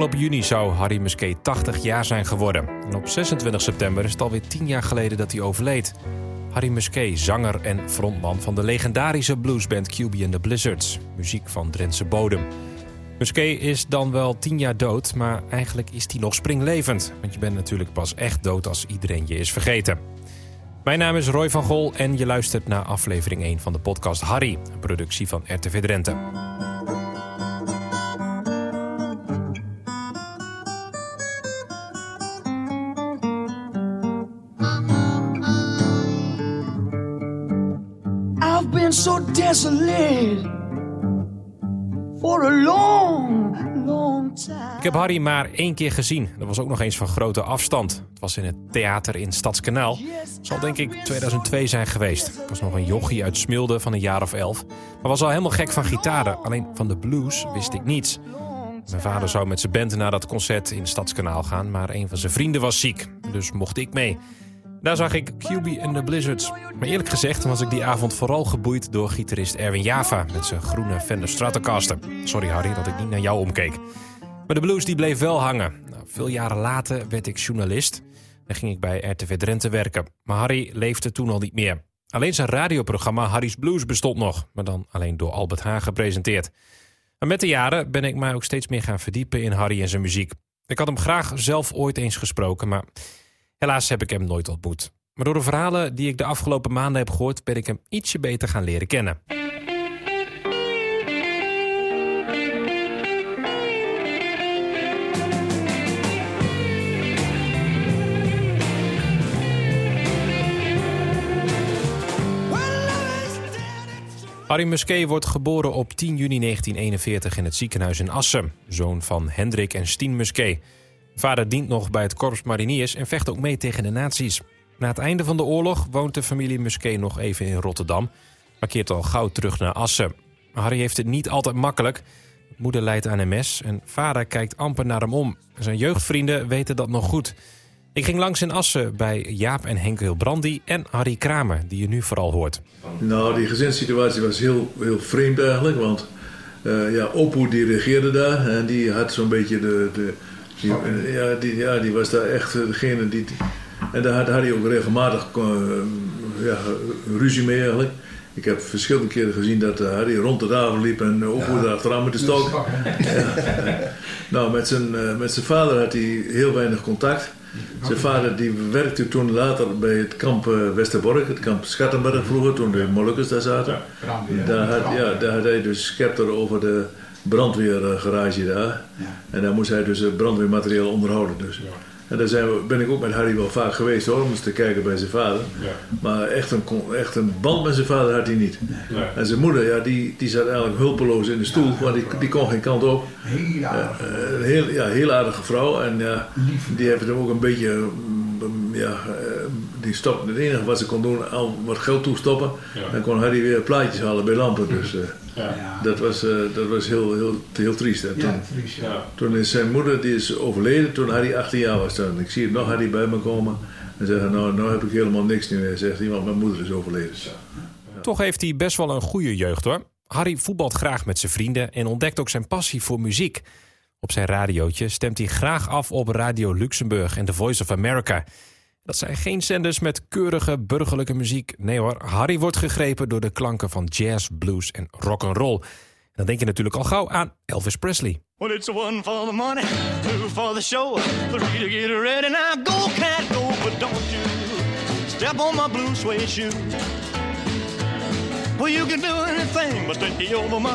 Afgelopen juni zou Harry Musquet 80 jaar zijn geworden. En op 26 september is het alweer 10 jaar geleden dat hij overleed. Harry Musquet, zanger en frontman van de legendarische bluesband QB and the Blizzards. Muziek van Drentse bodem. Musquet is dan wel 10 jaar dood, maar eigenlijk is hij nog springlevend. Want je bent natuurlijk pas echt dood als iedereen je is vergeten. Mijn naam is Roy van Gol en je luistert naar aflevering 1 van de podcast Harry, een productie van RTV Drenthe. Been so desolate for a long, long time. Ik heb Harry maar één keer gezien. Dat was ook nog eens van grote afstand. Het was in het theater in Stadskanaal. Het zal denk ik 2002 zijn geweest. Ik was nog een jochie uit Smilde van een jaar of elf. Maar was al helemaal gek van gitaren. Alleen van de blues wist ik niets. Mijn vader zou met zijn band naar dat concert in Stadskanaal gaan... maar een van zijn vrienden was ziek. Dus mocht ik mee. Daar zag ik QB en de Blizzards. Maar eerlijk gezegd was ik die avond vooral geboeid door gitarist Erwin Java... met zijn groene Fender Stratocaster. Sorry Harry dat ik niet naar jou omkeek. Maar de blues die bleef wel hangen. Nou, veel jaren later werd ik journalist. en ging ik bij RTV Drenthe werken. Maar Harry leefde toen al niet meer. Alleen zijn radioprogramma Harry's Blues bestond nog. Maar dan alleen door Albert Haan gepresenteerd. Maar met de jaren ben ik mij ook steeds meer gaan verdiepen in Harry en zijn muziek. Ik had hem graag zelf ooit eens gesproken, maar helaas heb ik hem nooit ontmoet. Maar door de verhalen die ik de afgelopen maanden heb gehoord... ben ik hem ietsje beter gaan leren kennen. Harry Musquet wordt geboren op 10 juni 1941 in het ziekenhuis in Assen. Zoon van Hendrik en Stien Musquet. Vader dient nog bij het Korps Mariniers en vecht ook mee tegen de nazi's. Na het einde van de oorlog woont de familie Musquet nog even in Rotterdam... maar keert al gauw terug naar Assen. Harry heeft het niet altijd makkelijk. Moeder lijdt aan MS en vader kijkt amper naar hem om. Zijn jeugdvrienden weten dat nog goed... Ik ging langs in Assen bij Jaap en Henk Hilbrandi en Harry Kramer, die je nu vooral hoort. Nou, die gezinssituatie was heel, heel vreemd eigenlijk, want uh, ja, Opo die regeerde daar en die had zo'n beetje de... de die, uh, ja, die, ja, die was daar echt degene die... En daar had Harry ook regelmatig uh, ja, ruzie mee eigenlijk. Ik heb verschillende keren gezien dat Harry rond de tafel liep en Opo ja. daar achteraan met de stok. Nou, met zijn, met zijn vader had hij heel weinig contact. Zijn vader die werkte toen later bij het kamp Westerbork, het kamp Schattenberg vroeger, toen de Molukkers daar zaten. Daar had, ja, daar had hij dus scepter over de brandweergarage daar. En daar moest hij dus brandweermateriaal onderhouden. Dus. En daar zijn we, ben ik ook met Harry wel vaak geweest hoor, om eens te kijken bij zijn vader. Maar echt een, echt een band met zijn vader had hij niet. En zijn moeder, ja, die, die zat eigenlijk hulpeloos in de stoel, want die, die kon geen kant op. Heel aardig. Uh, heel, ja, heel aardige vrouw. En ja, die heeft hem ook een beetje, ja, die stopte, het enige wat ze kon doen, al wat geld toestoppen. Dan kon Harry weer plaatjes halen bij lampen. Dus uh, ja. dat was, uh, dat was heel, heel, heel triest. En toen, triest, ja. toen is zijn moeder, die is overleden toen Harry 18 jaar was. Toen. Ik zie het nog Harry bij me komen en zeggen, nou, nou heb ik helemaal niks meer. Hij zegt, iemand, mijn moeder is overleden. Toch heeft hij best wel een goede jeugd hoor. Harry voetbalt graag met zijn vrienden en ontdekt ook zijn passie voor muziek. Op zijn radiootje stemt hij graag af op Radio Luxemburg en The Voice of America. Dat zijn geen zenders met keurige burgerlijke muziek. Nee hoor, Harry wordt gegrepen door de klanken van jazz, blues en rock and roll. Dan denk je natuurlijk al gauw aan Elvis Presley. For the money, two for the show, three to get cat, go, but don't step on my blue suede you do anything but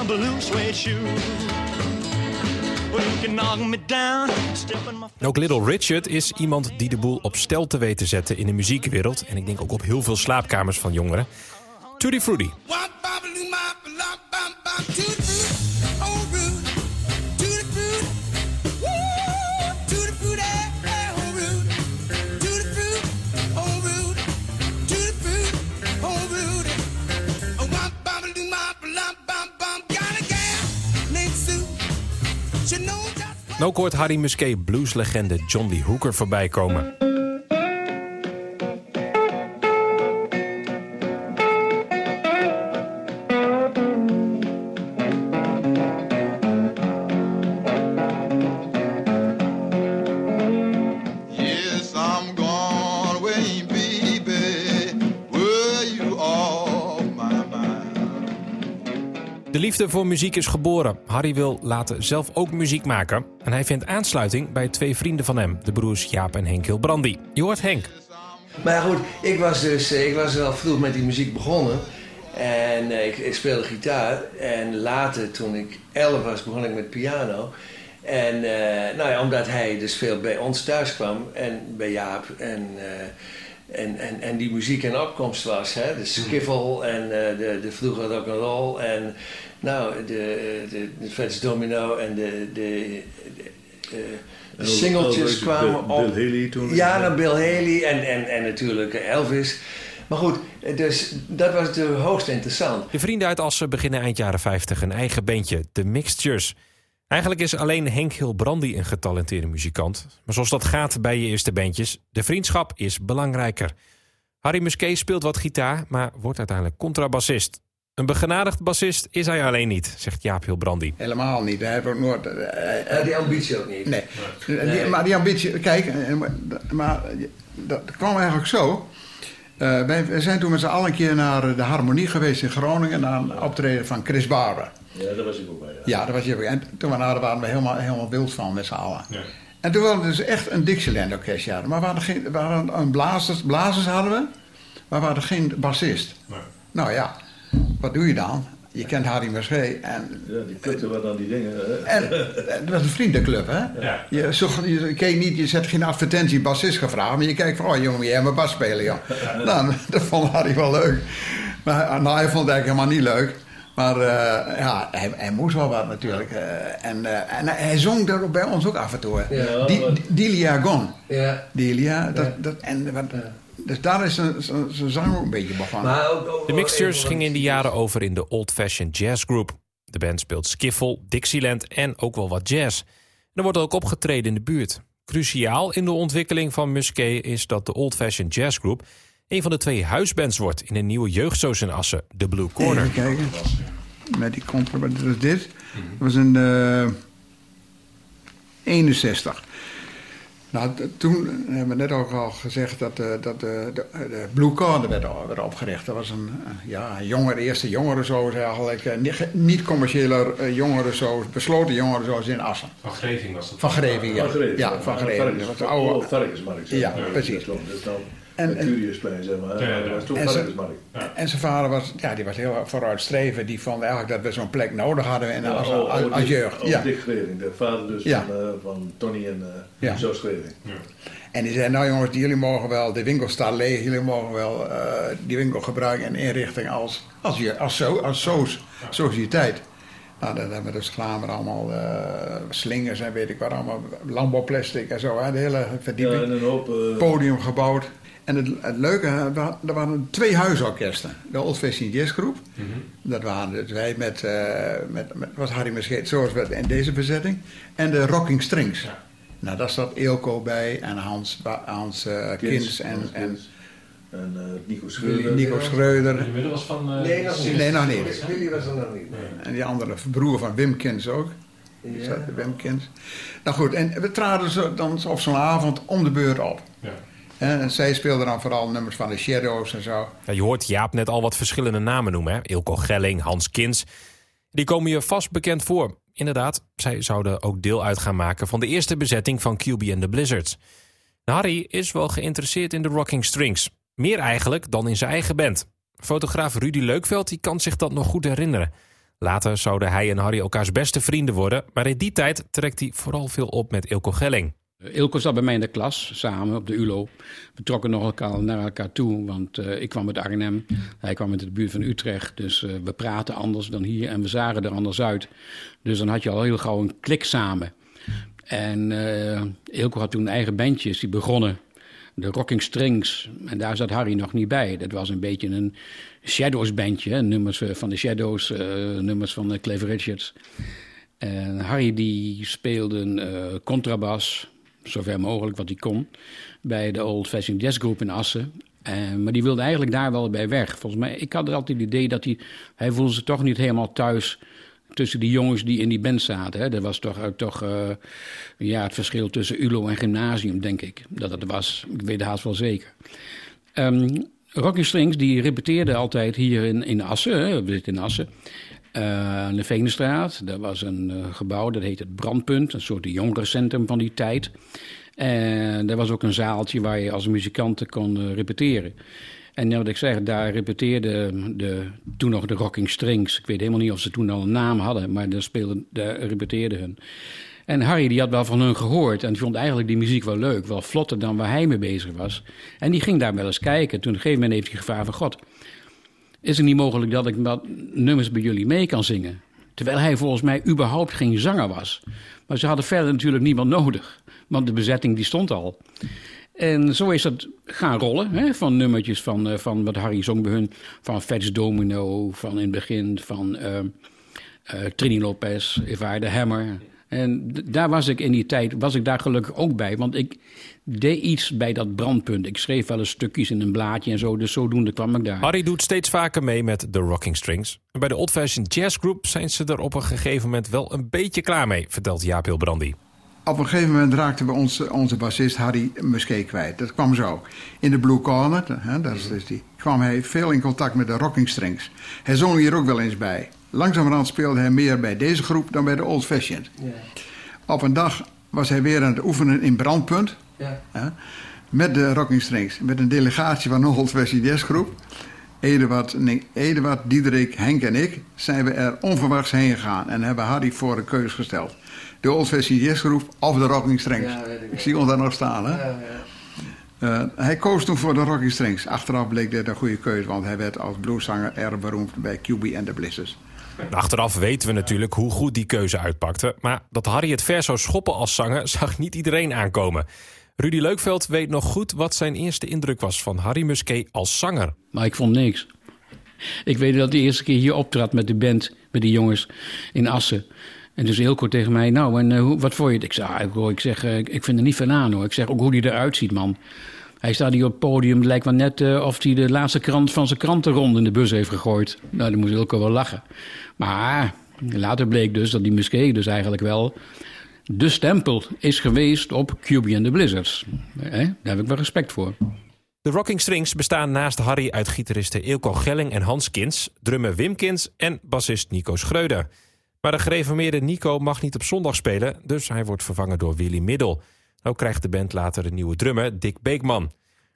blue suede. Ook Little Richard is iemand die de boel op stel te weten zetten in de muziekwereld. En ik denk ook op heel veel slaapkamers van jongeren. Tutti Frutti. Ook hoort Harry Musquet blueslegende John Lee Hooker voorbij komen. Voor muziek is geboren. Harry wil later zelf ook muziek maken. En hij vindt aansluiting bij twee vrienden van hem, de broers Jaap en Henk Hilbrandi. Je hoort Henk. Maar goed, ik was dus ik was wel vroeg met die muziek begonnen. En eh, ik, ik speelde gitaar. En later, toen ik elf was, begon ik met piano. En eh, nou ja, omdat hij dus veel bij ons thuis kwam en bij Jaap. En, eh, en, en, en die muziek in opkomst was. Hè? De skiffle en eh, de, de vroege rock'n'roll. En nou, de, de, de Fats Domino en de, de, de, de En ook- singeltjes kwamen Bill- op. Bill Haley toen. Ja, dan Bill Haley en, en, en natuurlijk Elvis. Maar goed, dus dat was natuurlijk hoogst interessant. De vrienden uit Assen beginnen eind jaren 50 een eigen bandje, The Mixtures. Eigenlijk is alleen Henk Hilbrandi een getalenteerde muzikant. Maar zoals dat gaat bij je eerste bandjes, de vriendschap is belangrijker. Harry Musquet speelt wat gitaar, maar wordt uiteindelijk contrabassist. Een begenadigd bassist is hij alleen niet, zegt Jaap Hilbrandi. Helemaal niet. Hij heeft ook nooit... eh, had die ambitie ook niet. Nee. Die- maar die ambitie, kijk, eh, maar dat kwam eigenlijk zo. Eh, wij, wij zijn toen met z'n allen een keer naar de Harmonie geweest in Groningen, naar een optreden van Chris Barber. Ja, daar was ik ook bij. Ja. Ja, dat was je ook. En toen daar waren we helemaal, helemaal wild van met z'n allen. En toen hadden we dus echt een Dixieland orkest, ja. Maar we hadden geen, we hadden een blazers, blazers hadden we, maar we hadden geen bassist. Nou ja, wat doe je dan? Je kent Harry Musquet en Ja, die plukte wat aan die dingen. Hè? en eh, het was een vriendenclub, hè? Je, zocht, je keek niet, je zet geen advertentie bassist gevraagd, maar je kijkt van, oh jongen, jij moet bas spelen, joh. Nou, dat vond Harry wel leuk. Maar nou, hij vond het eigenlijk helemaal niet leuk. Maar eh, ja, hij, hij moest wel wat natuurlijk. eh, en, eh, en hij zong daar bij ons ook af en toe. Ja, Di- wat- Gon. Ja. Dilia, dat, Ja. dat, en wat, dus daar is zijn- zang ook een beetje begonnen. Maar ook, ook De Mixtures gingen in die die- jaren over in de Old Fashioned Jazz Group. De band speelt skiffle, Dixieland en ook wel wat jazz. En er wordt ook opgetreden in de buurt. Cruciaal in de ontwikkeling van Musquet is dat de Old Fashioned Jazz Group... een van de twee huisbands wordt in een nieuwe jeugdsoos in Assen, de Blue Corner. Even kijken. Met die contrabas, dat is dit. Dat was in eh 61. Nou, t- toen hebben we net ook al gezegd dat, eh, dat de, de, de Blue Corner werd, opgericht. Dat was een eh, ja, een jongere, eerste jongerenzoos eigenlijk. eh, niet- niet commerciële uh, jongerenzoos, besloten jongerenzoos in Assen. Van Greving was dat. Van Greving, ja. Van Greven, Ja, van Greving. Dat was Varkens, de oude, oh, varkensmarkt. zeg Ja, precies. Dan En- een en- Curiousplein, zeg maar. Ja, ja, ja. Dat was toen En varkensmarkt. En zijn vader was, ja, die was heel vooruitstrevend. Die vond eigenlijk dat we zo'n plek nodig hadden in, als, oh, als, oh, als Dick- jeugd. oh, Ja. De vader dus Ja. van, eh, van Tony en uh, Ja. En die zei, nou jongens, jullie mogen wel, de winkel staat leeg, jullie mogen wel eh, die winkel gebruiken in inrichting als, als, je, als, zo, als soos, sociëteit. Nou, dat hebben we dus met allemaal eh, slingers en weet ik wat allemaal, landbouwplastic en zo, hè, de hele Ja, verdieping. en een hoop... Podium gebouwd. En het, het leuke, had- er waren twee huisorkesten. De Old Fashioned Jazz Group. Dat waren dus wij met, eh met, met was Harry Muscheet, zoals we in deze bezetting. En de Rocking Strings. Nou, daar zat Eelco bij en Hans, Hans eh, Kins en, Hans en Kins. En eh, Nico Schreuder. Nico Schreuder. middel was van... Nee, nog niet. Nee, nog niet. Willy was er nog niet. En die andere broer van Wim Kins ook. Die Ja. Wim Kins. Nou goed, en we traden zo, dan op zo'n avond om de beurt op. En zij speelden dan vooral nummers van de Shadows en zo. Ja, je hoort Jaap net al wat verschillende namen noemen. Hè? Ilko Gelling, Hans Kins. Die komen je vast bekend voor. Inderdaad, zij zouden ook deel uit gaan maken van de eerste bezetting van QB and the Blizzards. Harry is wel geïnteresseerd in de Rocking Strings. Meer eigenlijk dan in zijn eigen band. Fotograaf Rudy Leukveld die kan zich dat nog goed herinneren. Later zouden hij en Harry elkaars beste vrienden worden, maar in die tijd trekt hij vooral veel op met Ilko Gelling. Ilko zat bij mij in de klas, samen op de ULO. We trokken nog elkaar naar elkaar toe, want eh, ik kwam uit Arnhem. Hij kwam uit de buurt van Utrecht, dus eh, we praten anders dan hier en we zagen er anders uit. Dus dan had je al heel gauw een klik samen. En eh Ilko had toen eigen bandjes, die begonnen. De Rocking Strings, en daar zat Harry nog niet bij. Dat was een beetje een Shadows bandje, hè. nummers eh, van de Shadows, eh, nummers van uh, Cliff Richards. En Harry die speelde eh, contrabas, zover mogelijk wat hij kon, bij de Old Fashioned Jazz Group in Assen. En, maar die wilde eigenlijk daar wel bij weg. Volgens mij, ik had altijd het idee dat hij, hij voelde zich toch niet helemaal thuis tussen die jongens die in die band zaten. Hè. Dat was toch, uh, toch uh, ja, het verschil tussen ULO en gymnasium, denk ik. Dat het was, ik weet het haast wel zeker. Um, Rocking Strings die repeteerde altijd hier in, in Assen. Hè, we zitten in Assen. Uh, aan de Veenestraat. Dat was een uh, gebouw, dat heet het Brandpunt. Een soort jongerencentrum van die tijd. En er was ook een zaaltje waar je als muzikant kon uh, repeteren. En wat ik zeg, daar repeteerden de, toen nog de Rocking Strings. Ik weet helemaal niet of ze toen al een naam hadden, maar daar, speelden, daar repeteerden hun. En Harry die had wel van hun gehoord en die vond eigenlijk die muziek wel leuk. Wel vlotter dan waar hij mee bezig was. En die ging daar wel eens kijken. Toen op een gegeven moment heeft hij gevraagd van... God, is het niet mogelijk dat ik wat nummers bij jullie mee kan zingen? Terwijl hij volgens mij überhaupt geen zanger was. Maar ze hadden verder natuurlijk niemand nodig. Want de bezetting die stond al. En zo is dat gaan rollen. Hè? Van nummertjes van, uh, van wat Harry zong bij hun. Van Fats Domino, van in het begin van uh, uh, Trini Lopez, If I the Hammer. En daar was ik in die tijd, was ik daar gelukkig ook bij. Want ik deed iets bij dat brandpunt. Ik schreef wel eens stukjes in een blaadje en zo. Dus zodoende kwam ik daar. Harry doet steeds vaker mee met de Rocking Strings. En bij de Old Fashion Jazz Group zijn ze er op een gegeven moment wel een beetje klaar mee, vertelt Jaap Hilbrandi. Op een gegeven moment raakten we onze, onze bassist Harry Musquet kwijt. Dat kwam zo. In de Blue Corner, hè, dat is dus die, kwam hij veel in contact met de Rocking Strings. Hij zong hier ook wel eens bij. Langzamerhand speelde hij meer bij deze groep dan bij de Old Fashioned. Ja. Op een dag was hij weer aan het oefenen in Brandpunt. Ja. Hè, met de Rocking Strings. Met een delegatie van de Old Fashioned Jazz Groep. Eduard, nee, Eduard, Diederik, Henk en ik zijn we er onverwachts heen gegaan. En hebben Harry voor een keus gesteld. De Old Fashioned Jazz Groep of de Rocking Strings. Ja, ik, ik, zie ons daar nog staan, hè? Ja, uh, hij koos toen voor de Rocking Strings. Achteraf bleek dit een goede keuze, want hij werd als blueszanger erg beroemd bij QB en de Blizzards. Achteraf weten we natuurlijk hoe goed die keuze uitpakte. Maar dat Harry het ver zou schoppen als zanger zag niet iedereen aankomen. Rudy Leukveld weet nog goed wat zijn eerste indruk was van Harry Musquet als zanger. Maar ik vond niks. Ik weet dat de eerste keer hier optrad met de band, met die jongens in Assen. En dus heel kort tegen mij, nou, en uh, wat vond je? Ik zeg, ah, ik, zeg uh, ik vind er niet van aan hoor. Ik zeg ook hoe hij eruit ziet, man. Hij staat hier op het podium, het lijkt wel net uh, of hij de laatste krant van zijn krantenrond in de bus heeft gegooid. Nou, dan moest Ilko wel lachen. Maar later bleek dus dat die Musquet dus eigenlijk wel de stempel is geweest op QB and the Blizzards. Eh, daar heb ik wel respect voor. De Rocking Strings bestaan naast Harry uit gitaristen Ilko Gelling en Hans Kins, drummer Wim Kins en bassist Nico Schreuder. Maar de gereformeerde Nico mag niet op zondag spelen, dus hij wordt vervangen door Willy Middel. Ook krijgt de band later een nieuwe drummer, Dick Beekman.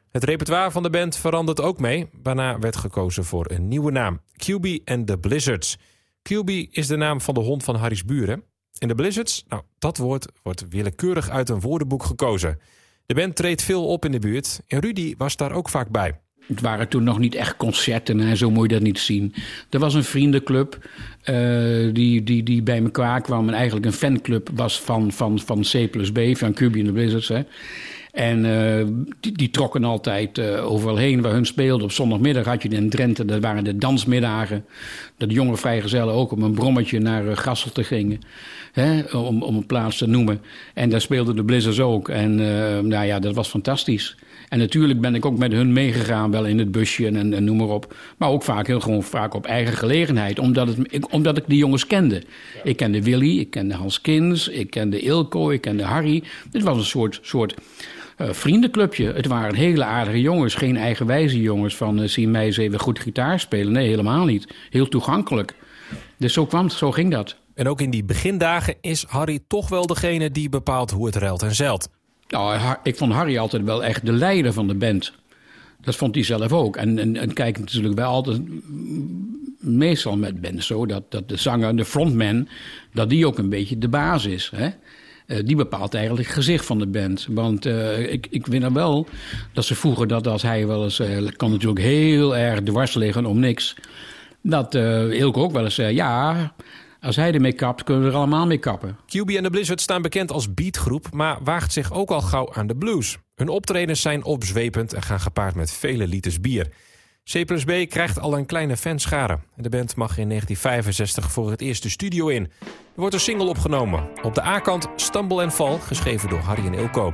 Het repertoire van de band verandert ook mee, waarna werd gekozen voor een nieuwe naam, QB and the Blizzards. QB is de naam van de hond van Harry's buren. En de Blizzards, nou, dat woord wordt willekeurig uit een woordenboek gekozen. De band treedt veel op in de buurt en Rudy was daar ook vaak bij. Het waren toen nog niet echt concerten en zo moet je dat niet zien. Er was een vriendenclub uh, die, die, die bij elkaar kwam en eigenlijk een fanclub was van, van, van C plus B, van and the Blizzards. Hè. En uh, die, trokken altijd uh, overal heen waar hun speelden. Op zondagmiddag had je in Drenthe, dat waren de dansmiddagen. Dat de jonge vrijgezellen ook op een brommetje naar uh, Gasselte gingen. Hè, om, om een plaats te noemen. En daar speelden de Blizzards ook. En nou ja, dat was fantastisch. En natuurlijk ben ik ook met hun meegegaan, wel in het busje en, en noem maar op. Maar ook vaak heel gewoon vaak op eigen gelegenheid, omdat, het, ik, omdat ik die jongens kende. Ik kende Willy, ik kende Hans Kins, ik kende Ilko, ik kende Harry. Dit was een soort, soort uh, vriendenclubje. Het waren hele aardige jongens, geen eigenwijze jongens van uh, zie mij eens even goed gitaar spelen. Nee, helemaal niet. Heel toegankelijk. Dus zo kwam het, zo ging dat. En ook in die begindagen is Harry toch wel degene die bepaalt hoe het ruilt en zeilt. Nou, ik vond Harry altijd wel echt de leider van de band. Dat vond hij zelf ook. En, en, kijk, natuurlijk wel altijd meestal met bands zo... Dat, dat de zanger, de frontman, dat die ook een beetje de baas is. Hè? Uh, die bepaalt eigenlijk het gezicht van de band. Want uh, ik, ik weet nog wel dat ze vroeger dat als hij wel eens... Uh, kan natuurlijk heel erg dwars liggen om niks... dat Ilko ook wel eens zei... ja, als hij ermee kapt, kunnen we er allemaal mee kappen. QB en de Blizzard staan bekend als beatgroep... maar waagt zich ook al gauw aan de blues. Hun optredens zijn opzwepend en gaan gepaard met vele liters bier... C B krijgt al een kleine fanschare. De band mag in 1965 voor het eerst de studio in. Er wordt een single opgenomen. Op de A-kant Stumble and Fall, geschreven door Harry en Ilko.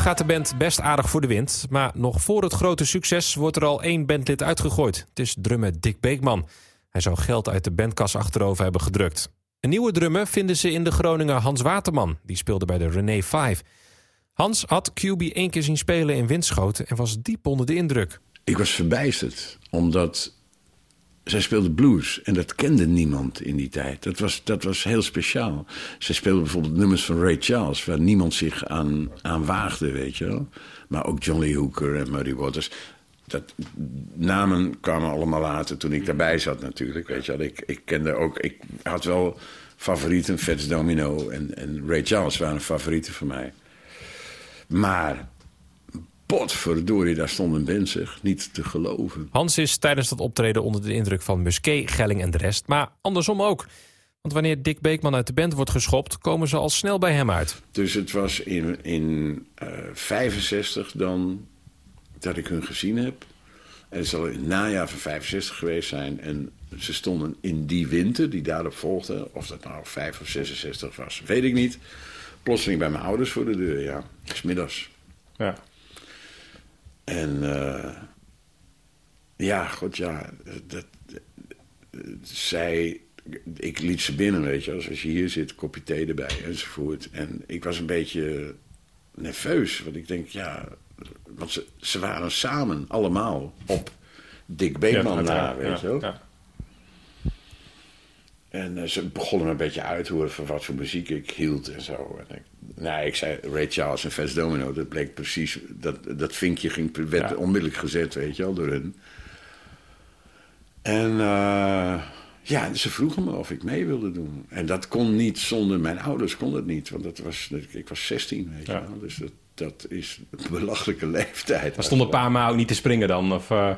gaat de band best aardig voor de wind, maar nog voor het grote succes wordt er al één bandlid uitgegooid. Het is drummer Dick Beekman. Hij zou geld uit de bandkas achterover hebben gedrukt. Een nieuwe drummer vinden ze in de Groninger Hans Waterman. Die speelde bij de René 5. Hans had QB één keer zien spelen in Winschoten en was diep onder de indruk. Ik was verbijsterd, omdat zij speelde blues en dat kende niemand in die tijd. Dat was, dat was heel speciaal. Zij speelde bijvoorbeeld nummers van Ray Charles, waar niemand zich aan, aan waagde, weet je wel. Maar ook John Lee Hooker en Muddy Waters. Dat, namen kwamen allemaal later toen ik daarbij zat natuurlijk, weet je wel. Ik, ik kende ook, ik had wel favorieten, Fats Domino en, en Ray Charles waren favorieten van mij. Maar potverdorie, daar stond een band zeg. Niet te geloven. Hans is tijdens dat optreden onder de indruk van Musquet, Gelling en de rest, maar andersom ook. Want wanneer Dick Beekman uit de band wordt geschopt, komen ze al snel bij hem uit. Dus het was in, in eh 65 dan dat ik hun gezien heb. En het zal in het najaar van 65 geweest zijn. En ze stonden in die winter die daarop volgde. Of dat nou 5 of 66 was, weet ik niet. Plotseling bij mijn ouders voor de deur, ja. Smiddags. Ja. En eh, ja, god ja, dat, zij, ik liet ze binnen, weet je, als als je hier zit, kopje thee erbij enzovoort. En ik was een beetje nerveus, want ik denk, ja, want ze, ze waren samen allemaal op Dick Beekman na, weet je wel. ja. En eh, ze begonnen me een beetje uit te horen van wat voor muziek ik hield en zo. En ik, nee, ik zei Ray Charles en Fats Domino. Dat bleek precies, dat, dat vinkje ging, werd Ja. onmiddellijk gezet, weet je wel, door hun. En eh, ja, ze vroegen me of ik mee wilde doen. En dat kon niet zonder mijn ouders, kon het niet. Want dat was, ik was 16, weet je Ja. wel. Dus dat, dat is een belachelijke leeftijd. Maar stonden pa en ma ook niet te springen dan? Of, eh,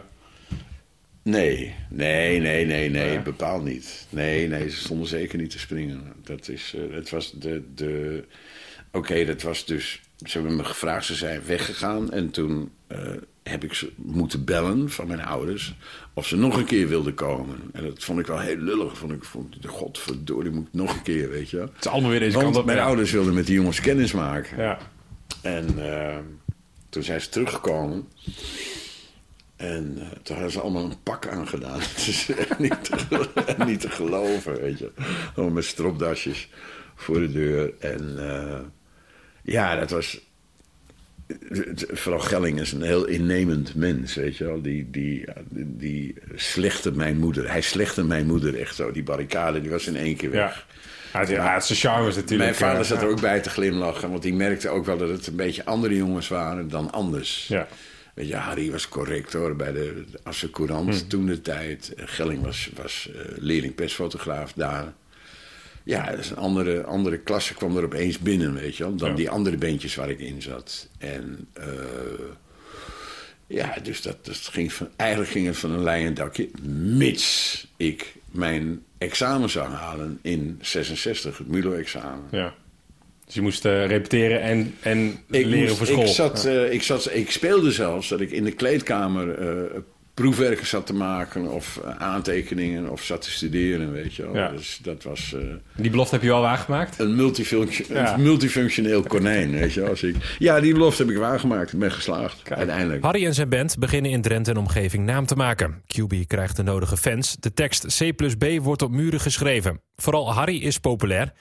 Nee, nee, nee, nee, nee, Ja. bepaald niet. Nee, nee, ze stonden zeker niet te springen. Dat is, eh, het was de, de... Oké, dat was dus... Ze hebben me gevraagd, ze zijn weggegaan. En toen eh, heb ik ze moeten bellen van mijn ouders... of ze nog een keer wilden komen. En dat vond ik wel heel lullig. Vond ik, vond, godverdorie, moet ik nog een keer, weet je wel. het is allemaal weer deze Want kant op. mijn ja. ouders wilden met die jongens kennis maken. Ja. En eh, toen zijn ze teruggekomen. En eh, toen hadden ze allemaal een pak aangedaan. Het is echt niet te, niet te geloven, weet je. Gewoon met stropdasjes voor de deur. En eh, ja, dat was... Vooral Gelling is een heel innemend mens, weet je wel. Die, die, die, mijn moeder. Hij slechte mijn moeder echt zo. Die barricade, die was in één keer weg. Ja. Ja, het, ja, het is een charme natuurlijk. Mijn vader eh, zat er ook bij te glimlachen, want die merkte ook wel dat het een beetje andere jongens waren dan anders. Ja. Weet je, Harry was correct hoor, bij de Asse Courant Hm. toen de tijd. Gelling was, was eh, leerling-persfotograaf daar. Ja, dat is een andere, andere klasse kwam er opeens binnen, weet je wel, dan Ja. die andere beentjes waar ik in zat. En eh, ja, dus dat, dat ging van, eigenlijk ging het van een leien dakje, mits ik mijn examen zou halen in 66, het MULO-examen. Ja. Dus je moest eh, repeteren en, en Ik, leren moest- voor school. Ik, zat, eh, ik, zat, ik speelde zelfs dat ik in de kleedkamer eh, proefwerken zat te maken... of aantekeningen of zat te studeren, weet je wel. Ja. Dus dat was eh, Die belofte heb je wel waargemaakt? een, multifunction, Ja. een multifunctioneel konijn, weet je wel. Als ik, ja, die belofte heb ik waargemaakt. Ik ben geslaagd, uiteindelijk. Harry en zijn band beginnen in Drenthe en omgeving naam te maken. QB krijgt de nodige fans. De tekst C plus B wordt op muren geschreven. Vooral Harry is populair.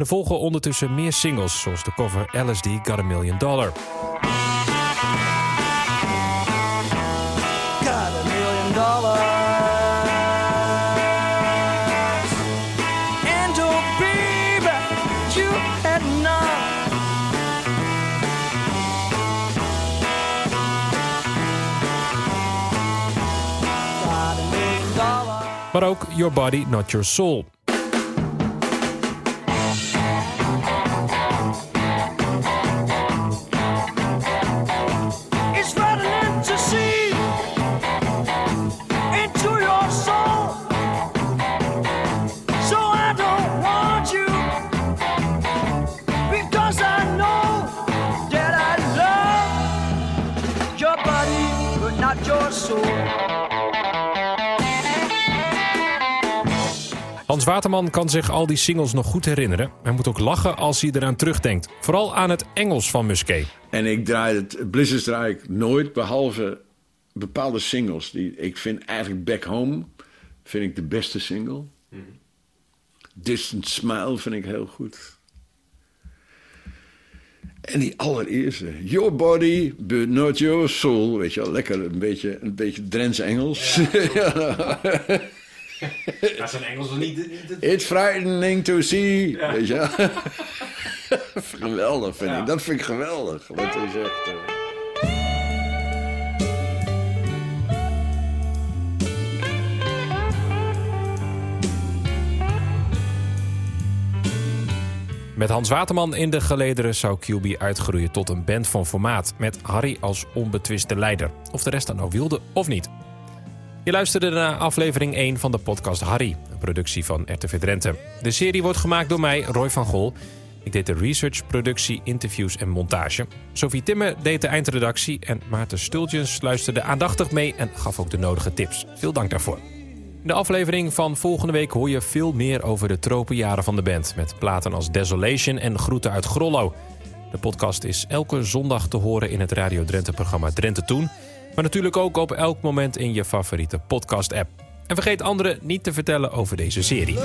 Er volgen ondertussen meer singles, zoals de cover LSD Got a Million Dollar. Oh. Maar ook Your Body Not Your Soul. Waterman kan zich al die singles nog goed herinneren. Hij moet ook lachen als hij eraan terugdenkt. Vooral aan het Engels van Musquet. En ik draai het, Blizzards draai ik nooit, behalve bepaalde singles. Die, ik vind eigenlijk Back Home vind ik de beste single. Distant Smile vind ik heel goed. En die allereerste, Your Body, but not your soul. Weet je wel, lekker een beetje, een beetje Drents Engels. Ja, zijn Engels niet... It's frightening to see. Weet je wel. geweldig vind ik. Dat vind ik geweldig. Wat hij zegt. eh. Met Hans Waterman in de gelederen zou QB uitgroeien tot een band van formaat... met Harry als onbetwiste leider. Of de rest dat nou wilde of niet. Je luisterde naar aflevering 1 van de podcast Harry, een productie van RTV Drenthe. De serie wordt gemaakt door mij, Roy van Gol. Ik deed de research, productie, interviews en montage. Sophie Timme deed de eindredactie en Maarten Stultjens luisterde aandachtig mee en gaf ook de nodige tips. Veel dank daarvoor. In de aflevering van volgende week hoor je veel meer over de tropenjaren van de band... met platen als Desolation en Groeten uit Grollo. De podcast is elke zondag te horen in het Radio Drenthe-programma Drenthe Toen... maar natuurlijk ook op elk moment in je favoriete podcast-app. En vergeet anderen niet te vertellen over deze serie.